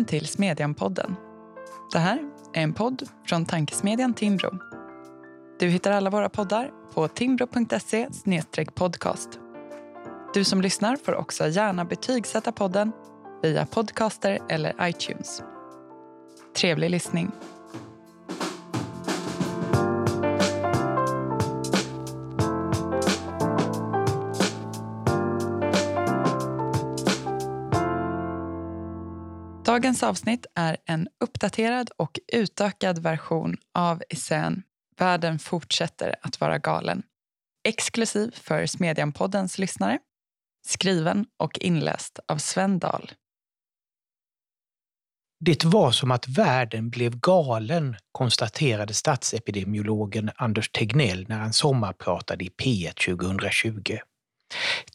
Välkommen till Smedjan-podden. Det här är en podd från tankesmedjan Timbro. Du hittar alla våra poddar på timbro.se podcast. Du som lyssnar får också gärna betygsätta podden via Podcaster eller iTunes. Trevlig lyssning. Dagens avsnitt är en uppdaterad och utökad version av essän Världen fortsätter att vara galen. Exklusiv för Smedjan-poddens lyssnare. Skriven och inläst av Sven Dahl. Det var som att världen blev galen, konstaterade statsepidemiologen Anders Tegnell när han sommarpratade i P1 2020.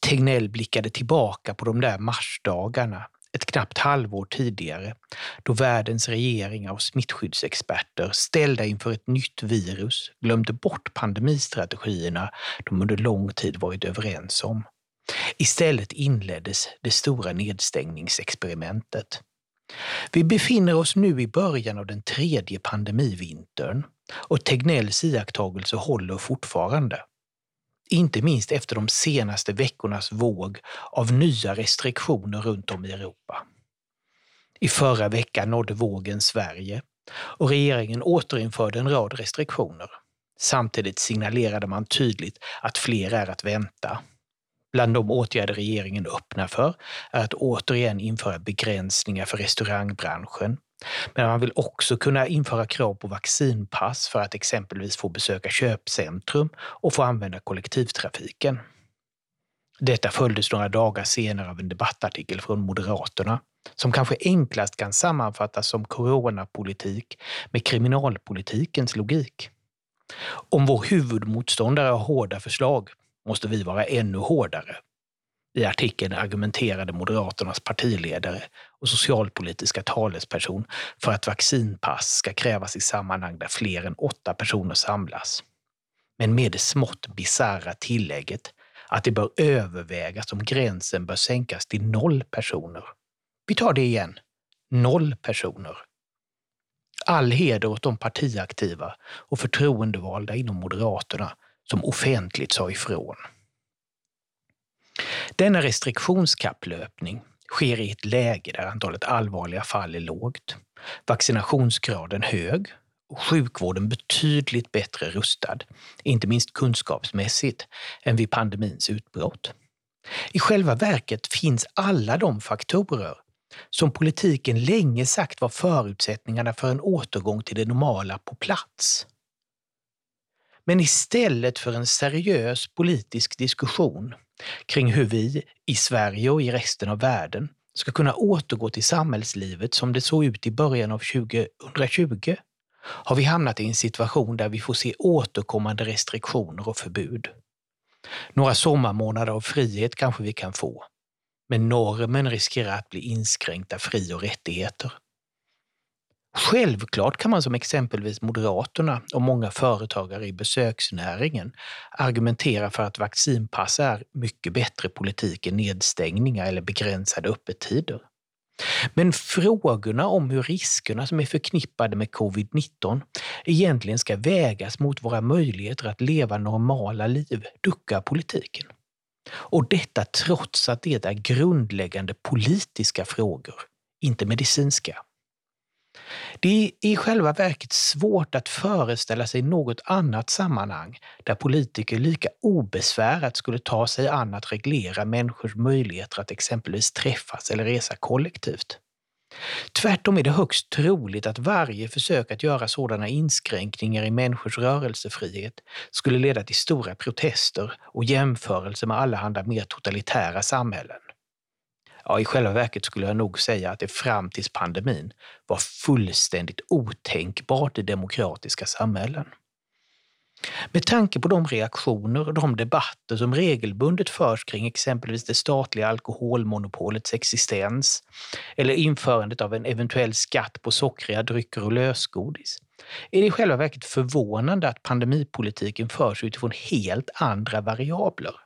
Tegnell blickade tillbaka på de där marsdagarna ett knappt halvår tidigare då världens regeringar och smittskyddsexperter ställda inför ett nytt virus glömde bort pandemistrategierna de under lång tid varit överens om. Istället inleddes det stora nedstängningsexperimentet. Vi befinner oss nu i början av den tredje pandemivintern och Tegnells iakttagelser håller fortfarande inte minst efter de senaste veckornas våg av nya restriktioner runt om i Europa. I förra veckan nådde vågen Sverige och regeringen återinförde en rad restriktioner. Samtidigt signalerade man tydligt att fler är att vänta. Bland de åtgärder regeringen öppnar för är att återigen införa begränsningar för restaurangbranschen men man vill också kunna införa krav på vaccinpass för att exempelvis få besöka köpcentrum och få använda kollektivtrafiken. Detta följdes några dagar senare av en debattartikel från Moderaterna som kanske enklast kan sammanfattas som coronapolitik med kriminalpolitikens logik. Om vår huvudmotståndare har hårda förslag måste vi vara ännu hårdare i artikeln argumenterade Moderaternas partiledare och socialpolitiska talesperson för att vaccinpass ska krävas i sammanhang där fler än åtta personer samlas. Men med det smått bisarra tillägget att det bör övervägas om gränsen bör sänkas till noll personer. Vi tar det igen. Noll personer. All heder åt de partiaktiva och förtroendevalda inom Moderaterna som offentligt sa ifrån. Denna restriktionskapplöpning sker i ett läge där antalet allvarliga fall är lågt, vaccinationsgraden hög och sjukvården betydligt bättre rustad, inte minst kunskapsmässigt, än vid pandemins utbrott. I själva verket finns alla de faktorer som politiken länge sagt var förutsättningarna för en återgång till det normala på plats. Men istället för en seriös politisk diskussion kring hur vi i Sverige och i resten av världen ska kunna återgå till samhällslivet som det såg ut i början av 2020 har vi hamnat i en situation där vi får se återkommande restriktioner och förbud. Några sommarmånader av frihet kanske vi kan få, men normen riskerar att bli inskränkta fri och rättigheter. Självklart kan man som exempelvis Moderaterna och många företagare i besöksnäringen argumentera för att vaccinpass är mycket bättre politik än nedstängningar eller begränsade öppettider. Men frågorna om hur riskerna som är förknippade med covid-19 egentligen ska vägas mot våra möjligheter att leva normala liv duckar politiken. Och detta trots att det är grundläggande politiska frågor, inte medicinska. Det är i själva verket svårt att föreställa sig något annat sammanhang där politiker lika obesvärat skulle ta sig an att reglera människors möjligheter att exempelvis träffas eller resa kollektivt. Tvärtom är det högst troligt att varje försök att göra sådana inskränkningar i människors rörelsefrihet skulle leda till stora protester och jämförelser med allehanda mer totalitära samhällen. Ja, i själva verket skulle jag nog säga att det fram tills pandemin var fullständigt otänkbart i demokratiska samhällen. Med tanke på de reaktioner och de debatter som regelbundet förs kring exempelvis det statliga alkoholmonopolets existens eller införandet av en eventuell skatt på sockriga drycker och lösgodis är det i själva verket förvånande att pandemipolitiken förs utifrån helt andra variabler.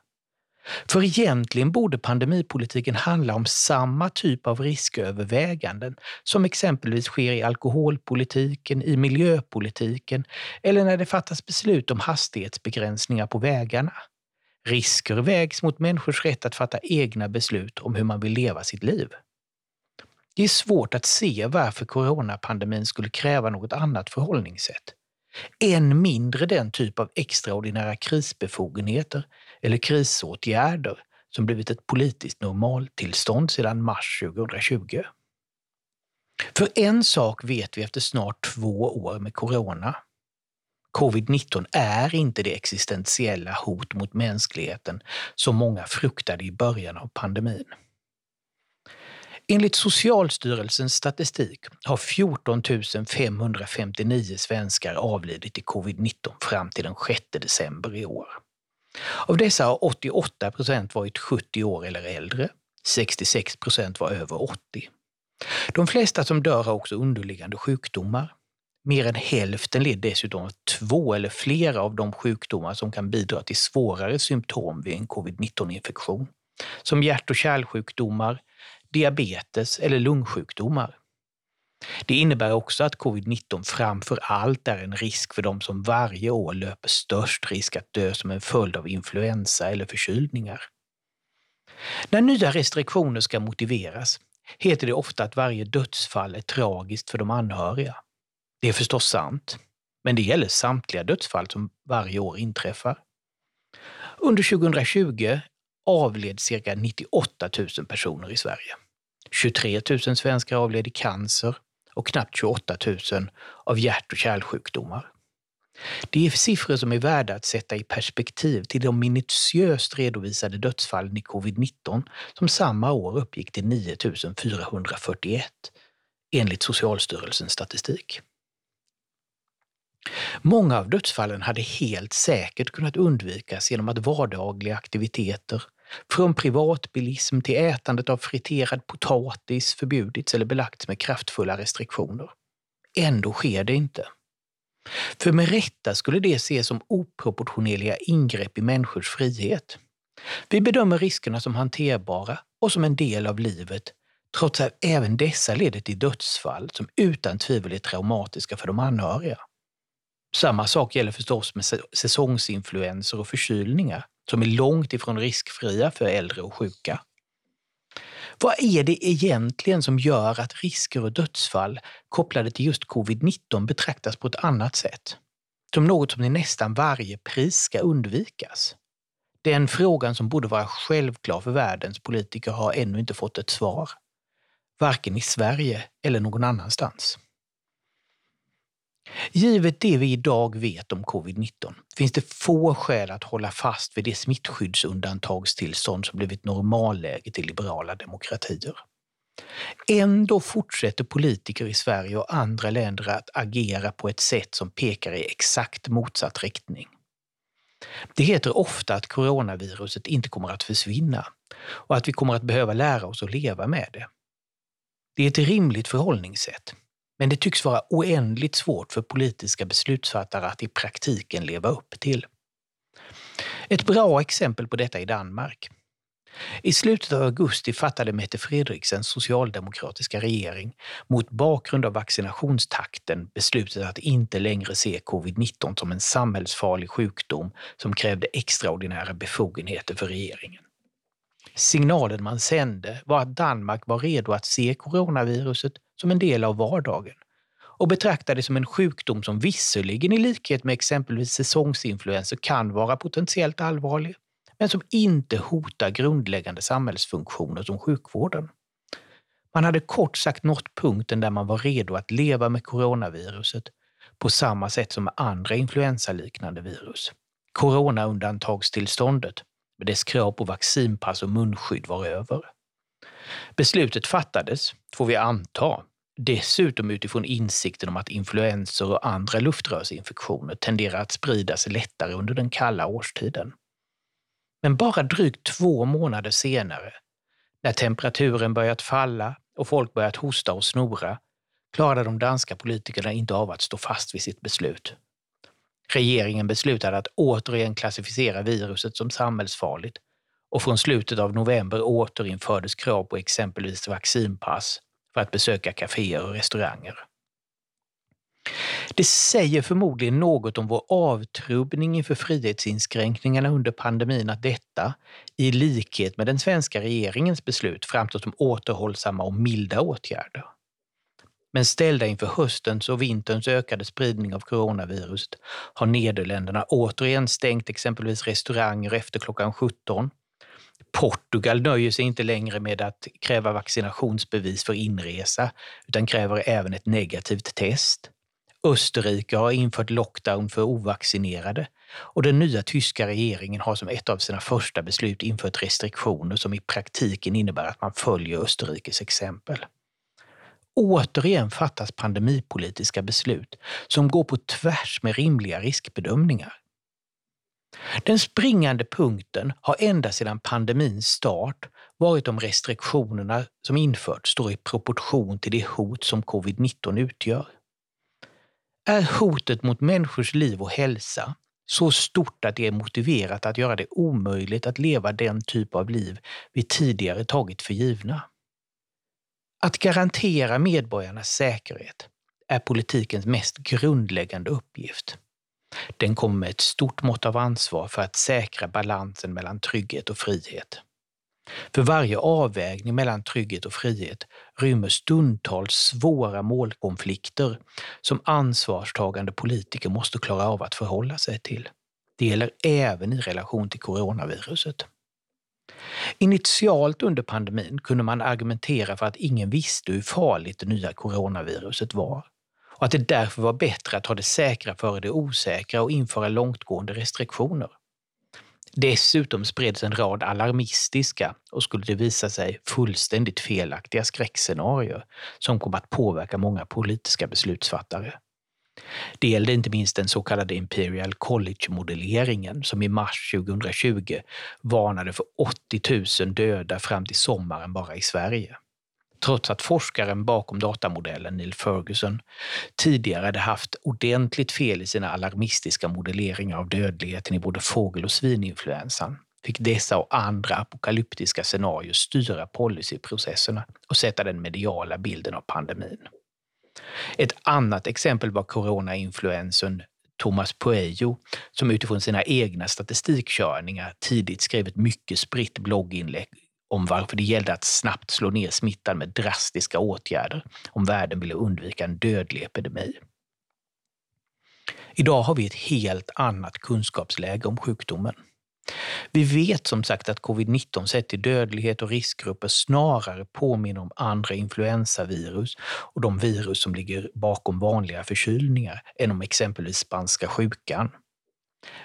För egentligen borde pandemipolitiken handla om samma typ av risköverväganden som exempelvis sker i alkoholpolitiken, i miljöpolitiken eller när det fattas beslut om hastighetsbegränsningar på vägarna. Risker vägs mot människors rätt att fatta egna beslut om hur man vill leva sitt liv. Det är svårt att se varför coronapandemin skulle kräva något annat förhållningssätt. Än mindre den typ av extraordinära krisbefogenheter eller krisåtgärder som blivit ett politiskt normaltillstånd sedan mars 2020. För en sak vet vi efter snart två år med corona. Covid-19 är inte det existentiella hot mot mänskligheten som många fruktade i början av pandemin. Enligt Socialstyrelsens statistik har 14 559 svenskar avlidit i covid-19 fram till den 6 december i år. Av dessa har 88 procent varit 70 år eller äldre. 66 procent var över 80. De flesta som dör har också underliggande sjukdomar. Mer än hälften led dessutom av två eller flera av de sjukdomar som kan bidra till svårare symptom vid en covid-19-infektion. Som hjärt och kärlsjukdomar, diabetes eller lungsjukdomar. Det innebär också att covid-19 framför allt är en risk för de som varje år löper störst risk att dö som en följd av influensa eller förkylningar. När nya restriktioner ska motiveras heter det ofta att varje dödsfall är tragiskt för de anhöriga. Det är förstås sant, men det gäller samtliga dödsfall som varje år inträffar. Under 2020 avled cirka 98 000 personer i Sverige. 23 000 svenskar avled i cancer och knappt 28 000 av hjärt och kärlsjukdomar. Det är siffror som är värda att sätta i perspektiv till de minutiöst redovisade dödsfallen i covid-19 som samma år uppgick till 9 441 enligt Socialstyrelsens statistik. Många av dödsfallen hade helt säkert kunnat undvikas genom att vardagliga aktiviteter, från privatbilism till ätandet av friterad potatis förbjudits eller belagts med kraftfulla restriktioner. Ändå sker det inte. För med rätta skulle det ses som oproportionerliga ingrepp i människors frihet. Vi bedömer riskerna som hanterbara och som en del av livet, trots att även dessa leder till dödsfall som utan tvivel är traumatiska för de anhöriga. Samma sak gäller förstås med säsongsinfluenser och förkylningar som är långt ifrån riskfria för äldre och sjuka. Vad är det egentligen som gör att risker och dödsfall kopplade till just covid-19 betraktas på ett annat sätt? Som något som till nästan varje pris ska undvikas? Den frågan som borde vara självklar för världens politiker har ännu inte fått ett svar. Varken i Sverige eller någon annanstans. Givet det vi idag vet om covid-19 finns det få skäl att hålla fast vid det smittskyddsundantagstillstånd som blivit normalläget i liberala demokratier. Ändå fortsätter politiker i Sverige och andra länder att agera på ett sätt som pekar i exakt motsatt riktning. Det heter ofta att coronaviruset inte kommer att försvinna och att vi kommer att behöva lära oss att leva med det. Det är ett rimligt förhållningssätt, men det tycks vara oändligt svårt för politiska beslutsfattare att i praktiken leva upp till. Ett bra exempel på detta är Danmark. I slutet av augusti fattade Mette Fredriksens socialdemokratiska regering mot bakgrund av vaccinationstakten beslutet att inte längre se covid-19 som en samhällsfarlig sjukdom som krävde extraordinära befogenheter för regeringen. Signalen man sände var att Danmark var redo att se coronaviruset som en del av vardagen och betrakta det som en sjukdom som visserligen i likhet med exempelvis säsongsinfluenser kan vara potentiellt allvarlig, men som inte hotar grundläggande samhällsfunktioner som sjukvården. Man hade kort sagt nått punkten där man var redo att leva med coronaviruset på samma sätt som med andra influensaliknande virus. Coronaundantagstillståndet med dess krav på vaccinpass och munskydd var över. Beslutet fattades, får vi anta, dessutom utifrån insikten om att influenser och andra luftrörsinfektioner tenderar att sprida sig lättare under den kalla årstiden. Men bara drygt två månader senare, när temperaturen börjat falla och folk börjat hosta och snora, klarade de danska politikerna inte av att stå fast vid sitt beslut. Regeringen beslutade att återigen klassificera viruset som samhällsfarligt och från slutet av november återinfördes krav på exempelvis vaccinpass för att besöka kaféer och restauranger. Det säger förmodligen något om vår avtrubbning inför frihetsinskränkningarna under pandemin att detta, i likhet med den svenska regeringens beslut, framstår som återhållsamma och milda åtgärder. Men ställda inför höstens och vinterns ökade spridning av coronaviruset har Nederländerna återigen stängt exempelvis restauranger efter klockan 17. Portugal nöjer sig inte längre med att kräva vaccinationsbevis för inresa utan kräver även ett negativt test. Österrike har infört lockdown för ovaccinerade och den nya tyska regeringen har som ett av sina första beslut infört restriktioner som i praktiken innebär att man följer Österrikes exempel. Återigen fattas pandemipolitiska beslut som går på tvärs med rimliga riskbedömningar. Den springande punkten har ända sedan pandemins start varit om restriktionerna som införts står i proportion till det hot som covid-19 utgör. Är hotet mot människors liv och hälsa så stort att det är motiverat att göra det omöjligt att leva den typ av liv vi tidigare tagit för givna? Att garantera medborgarnas säkerhet är politikens mest grundläggande uppgift. Den kommer med ett stort mått av ansvar för att säkra balansen mellan trygghet och frihet. För varje avvägning mellan trygghet och frihet rymmer stundtals svåra målkonflikter som ansvarstagande politiker måste klara av att förhålla sig till. Det gäller även i relation till coronaviruset. Initialt under pandemin kunde man argumentera för att ingen visste hur farligt det nya coronaviruset var och att det därför var bättre att ta det säkra före det osäkra och införa långtgående restriktioner. Dessutom spreds en rad alarmistiska och skulle det visa sig fullständigt felaktiga skräckscenarier som kom att påverka många politiska beslutsfattare. Det gällde inte minst den så kallade Imperial College-modelleringen som i mars 2020 varnade för 80 000 döda fram till sommaren bara i Sverige. Trots att forskaren bakom datamodellen, Neil Ferguson, tidigare hade haft ordentligt fel i sina alarmistiska modelleringar av dödligheten i både fågel och svininfluensan fick dessa och andra apokalyptiska scenarier styra policyprocesserna och sätta den mediala bilden av pandemin. Ett annat exempel var coronainfluensen Thomas Pueyo som utifrån sina egna statistikkörningar tidigt skrev ett mycket spritt blogginlägg om varför det gällde att snabbt slå ner smittan med drastiska åtgärder om världen ville undvika en dödlig epidemi. Idag har vi ett helt annat kunskapsläge om sjukdomen. Vi vet som sagt att covid-19 sett till dödlighet och riskgrupper snarare påminner om andra influensavirus och de virus som ligger bakom vanliga förkylningar än om exempelvis spanska sjukan.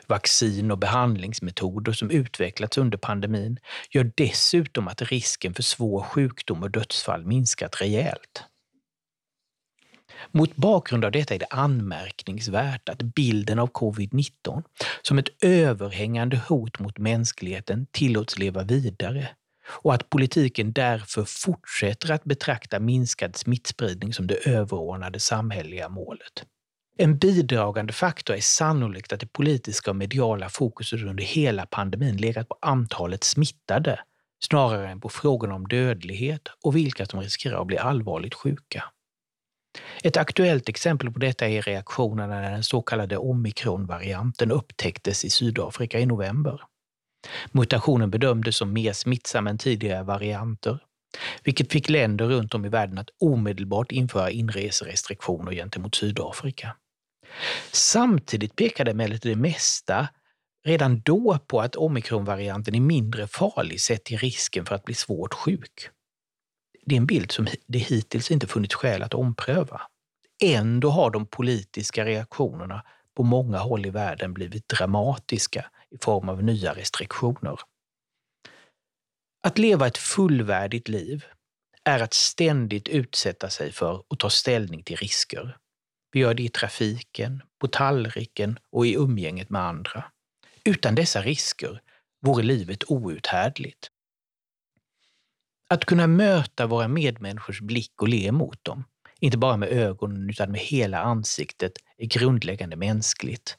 Vaccin och behandlingsmetoder som utvecklats under pandemin gör dessutom att risken för svår sjukdom och dödsfall minskat rejält. Mot bakgrund av detta är det anmärkningsvärt att bilden av covid-19 som ett överhängande hot mot mänskligheten tillåts leva vidare och att politiken därför fortsätter att betrakta minskad smittspridning som det överordnade samhälleliga målet. En bidragande faktor är sannolikt att det politiska och mediala fokuset under hela pandemin legat på antalet smittade snarare än på frågorna om dödlighet och vilka som riskerar att bli allvarligt sjuka. Ett aktuellt exempel på detta är reaktionerna när den så kallade omikronvarianten upptäcktes i Sydafrika i november. Mutationen bedömdes som mer smittsam än tidigare varianter, vilket fick länder runt om i världen att omedelbart införa inreserestriktioner gentemot Sydafrika. Samtidigt pekade emellertid det mesta redan då på att omikronvarianten är mindre farlig sett till risken för att bli svårt sjuk. Det är en bild som det hittills inte funnits skäl att ompröva. Ändå har de politiska reaktionerna på många håll i världen blivit dramatiska i form av nya restriktioner. Att leva ett fullvärdigt liv är att ständigt utsätta sig för och ta ställning till risker. Vi gör det i trafiken, på tallriken och i umgänget med andra. Utan dessa risker vore livet outhärdligt. Att kunna möta våra medmänniskors blick och le mot dem, inte bara med ögonen utan med hela ansiktet, är grundläggande mänskligt.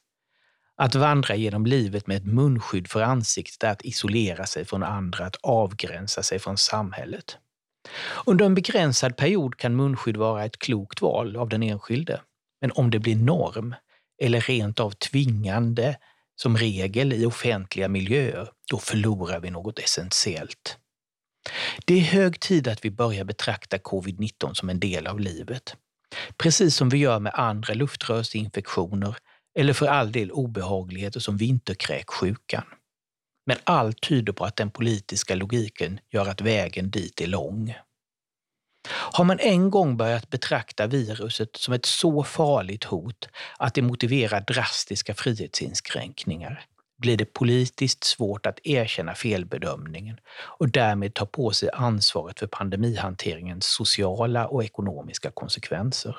Att vandra genom livet med ett munskydd för ansiktet är att isolera sig från andra, att avgränsa sig från samhället. Under en begränsad period kan munskydd vara ett klokt val av den enskilde. Men om det blir norm, eller rent av tvingande som regel i offentliga miljöer, då förlorar vi något essentiellt. Det är hög tid att vi börjar betrakta covid-19 som en del av livet. Precis som vi gör med andra luftrörsinfektioner eller för all del obehagligheter som vinterkräksjukan. Men allt tyder på att den politiska logiken gör att vägen dit är lång. Har man en gång börjat betrakta viruset som ett så farligt hot att det motiverar drastiska frihetsinskränkningar blir det politiskt svårt att erkänna felbedömningen och därmed ta på sig ansvaret för pandemihanteringens sociala och ekonomiska konsekvenser.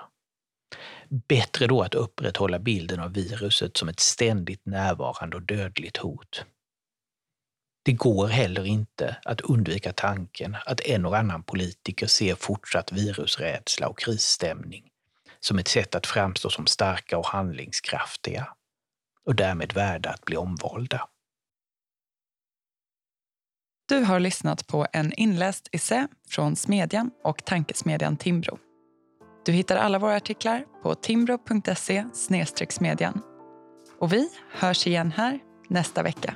Bättre då att upprätthålla bilden av viruset som ett ständigt närvarande och dödligt hot. Det går heller inte att undvika tanken att en och annan politiker ser fortsatt virusrädsla och krisstämning som ett sätt att framstå som starka och handlingskraftiga och därmed värda att bli omvalda. Du har lyssnat på en inläst essä från Smedjan och tankesmedjan Timbro. Du hittar alla våra artiklar på timbro.se smedjan. Och vi hörs igen här nästa vecka.